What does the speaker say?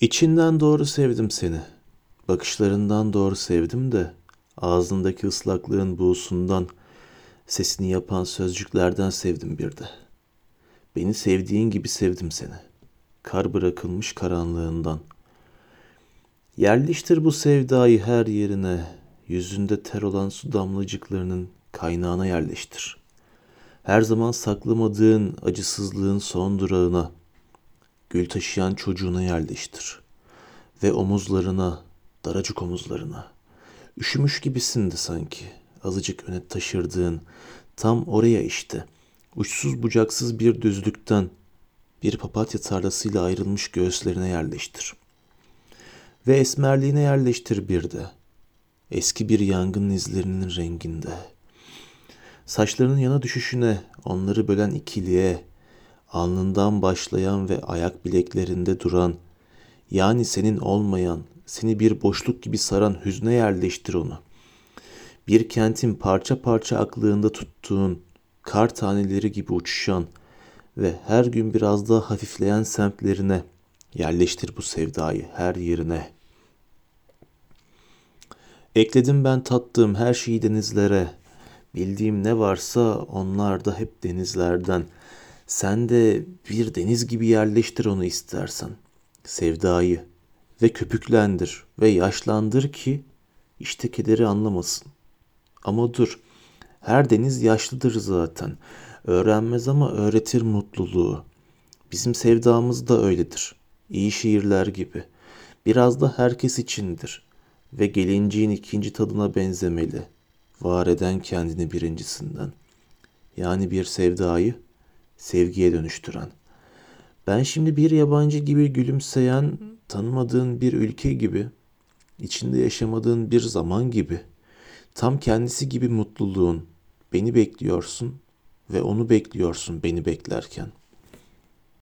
İçinden doğru sevdim seni. Bakışlarından doğru sevdim de ağzındaki ıslaklığın buğusundan, sesini yapan sözcüklerden sevdim bir de. Beni sevdiğin gibi sevdim seni. Kar bırakılmış karanlığından. Yerleştir bu sevdayı her yerine, yüzünde ter olan su damlacıklarının kaynağına yerleştir. Her zaman saklamadığın acısızlığın son durağına, gül taşıyan çocuğuna yerleştir. Ve omuzlarına, daracık omuzlarına. Üşümüş gibisin de sanki. Azıcık öne taşırdığın, tam oraya işte. Uçsuz bucaksız bir düzlükten, bir papatya tarlasıyla ayrılmış göğüslerine yerleştir. Ve esmerliğine yerleştir bir de. Eski bir yangın izlerinin renginde. Saçlarının yana düşüşüne, onları bölen ikiliğe, alnından başlayan ve ayak bileklerinde duran, yani senin olmayan, seni bir boşluk gibi saran hüzne yerleştir onu. Bir kentin parça parça aklığında tuttuğun, kar taneleri gibi uçuşan ve her gün biraz daha hafifleyen semtlerine yerleştir bu sevdayı her yerine. Ekledim ben tattığım her şeyi denizlere, bildiğim ne varsa onlar da hep denizlerden.'' Sen de bir deniz gibi yerleştir onu istersen. Sevdayı ve köpüklendir ve yaşlandır ki işte kederi anlamasın. Ama dur, her deniz yaşlıdır zaten. Öğrenmez ama öğretir mutluluğu. Bizim sevdamız da öyledir. İyi şiirler gibi. Biraz da herkes içindir. Ve gelinciğin ikinci tadına benzemeli. Var eden kendini birincisinden. Yani bir sevdayı sevgiye dönüştüren. Ben şimdi bir yabancı gibi gülümseyen, tanımadığın bir ülke gibi, içinde yaşamadığın bir zaman gibi, tam kendisi gibi mutluluğun, beni bekliyorsun ve onu bekliyorsun beni beklerken.